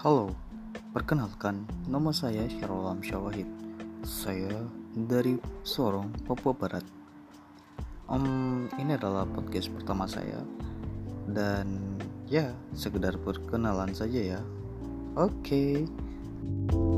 Halo, perkenalkan nama saya Syarul Syawahid. Saya dari Sorong, Papua Barat. Om ini adalah podcast pertama saya dan ya sekedar perkenalan saja ya. Oke. Okay.